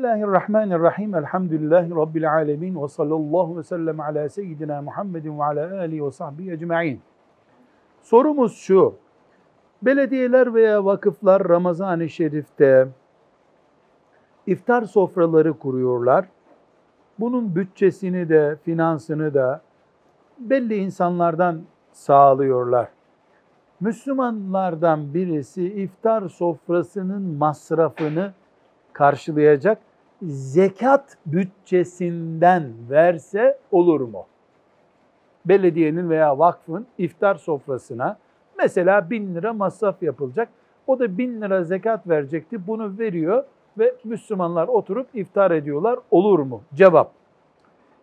Bismillahirrahmanirrahim. Elhamdülillahi Rabbil alemin. Ve sallallahu ve sellem ala seyyidina Muhammedin ve ala alihi ve sahbihi ecma'in. Sorumuz şu. Belediyeler veya vakıflar Ramazan-ı Şerif'te iftar sofraları kuruyorlar. Bunun bütçesini de, finansını da belli insanlardan sağlıyorlar. Müslümanlardan birisi iftar sofrasının masrafını karşılayacak zekat bütçesinden verse olur mu? Belediyenin veya vakfın iftar sofrasına mesela bin lira masraf yapılacak. O da bin lira zekat verecekti. Bunu veriyor ve Müslümanlar oturup iftar ediyorlar. Olur mu? Cevap.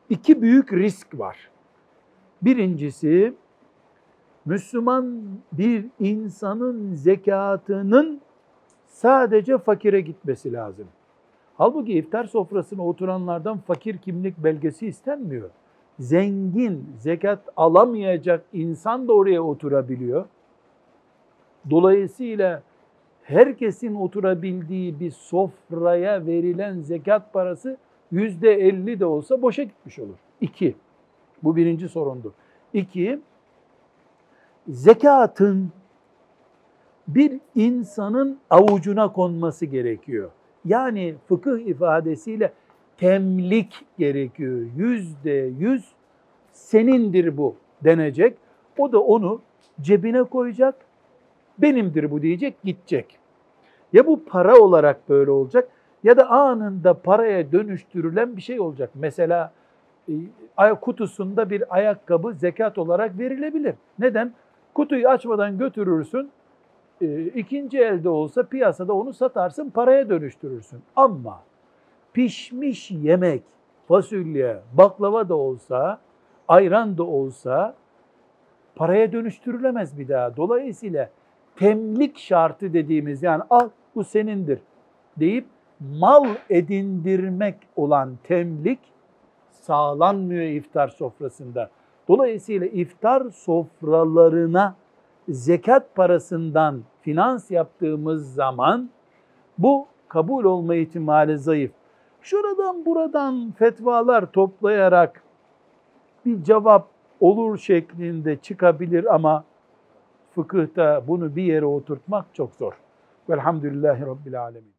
İki büyük risk var. Birincisi Müslüman bir insanın zekatının sadece fakire gitmesi lazım. Halbuki iftar sofrasına oturanlardan fakir kimlik belgesi istenmiyor. Zengin, zekat alamayacak insan da oraya oturabiliyor. Dolayısıyla herkesin oturabildiği bir sofraya verilen zekat parası yüzde elli de olsa boşa gitmiş olur. İki, bu birinci sorundu. İki, zekatın bir insanın avucuna konması gerekiyor. Yani fıkıh ifadesiyle temlik gerekiyor. Yüzde yüz senindir bu denecek. O da onu cebine koyacak, benimdir bu diyecek, gidecek. Ya bu para olarak böyle olacak ya da anında paraya dönüştürülen bir şey olacak. Mesela e, kutusunda bir ayakkabı zekat olarak verilebilir. Neden? Kutuyu açmadan götürürsün, ikinci elde olsa piyasada onu satarsın, paraya dönüştürürsün. Ama pişmiş yemek, fasulye, baklava da olsa, ayran da olsa paraya dönüştürülemez bir daha. Dolayısıyla temlik şartı dediğimiz yani al bu senindir deyip mal edindirmek olan temlik sağlanmıyor iftar sofrasında. Dolayısıyla iftar sofralarına zekat parasından finans yaptığımız zaman bu kabul olma ihtimali zayıf. Şuradan buradan fetvalar toplayarak bir cevap olur şeklinde çıkabilir ama fıkıhta bunu bir yere oturtmak çok zor. Velhamdülillahi Rabbil Alemin.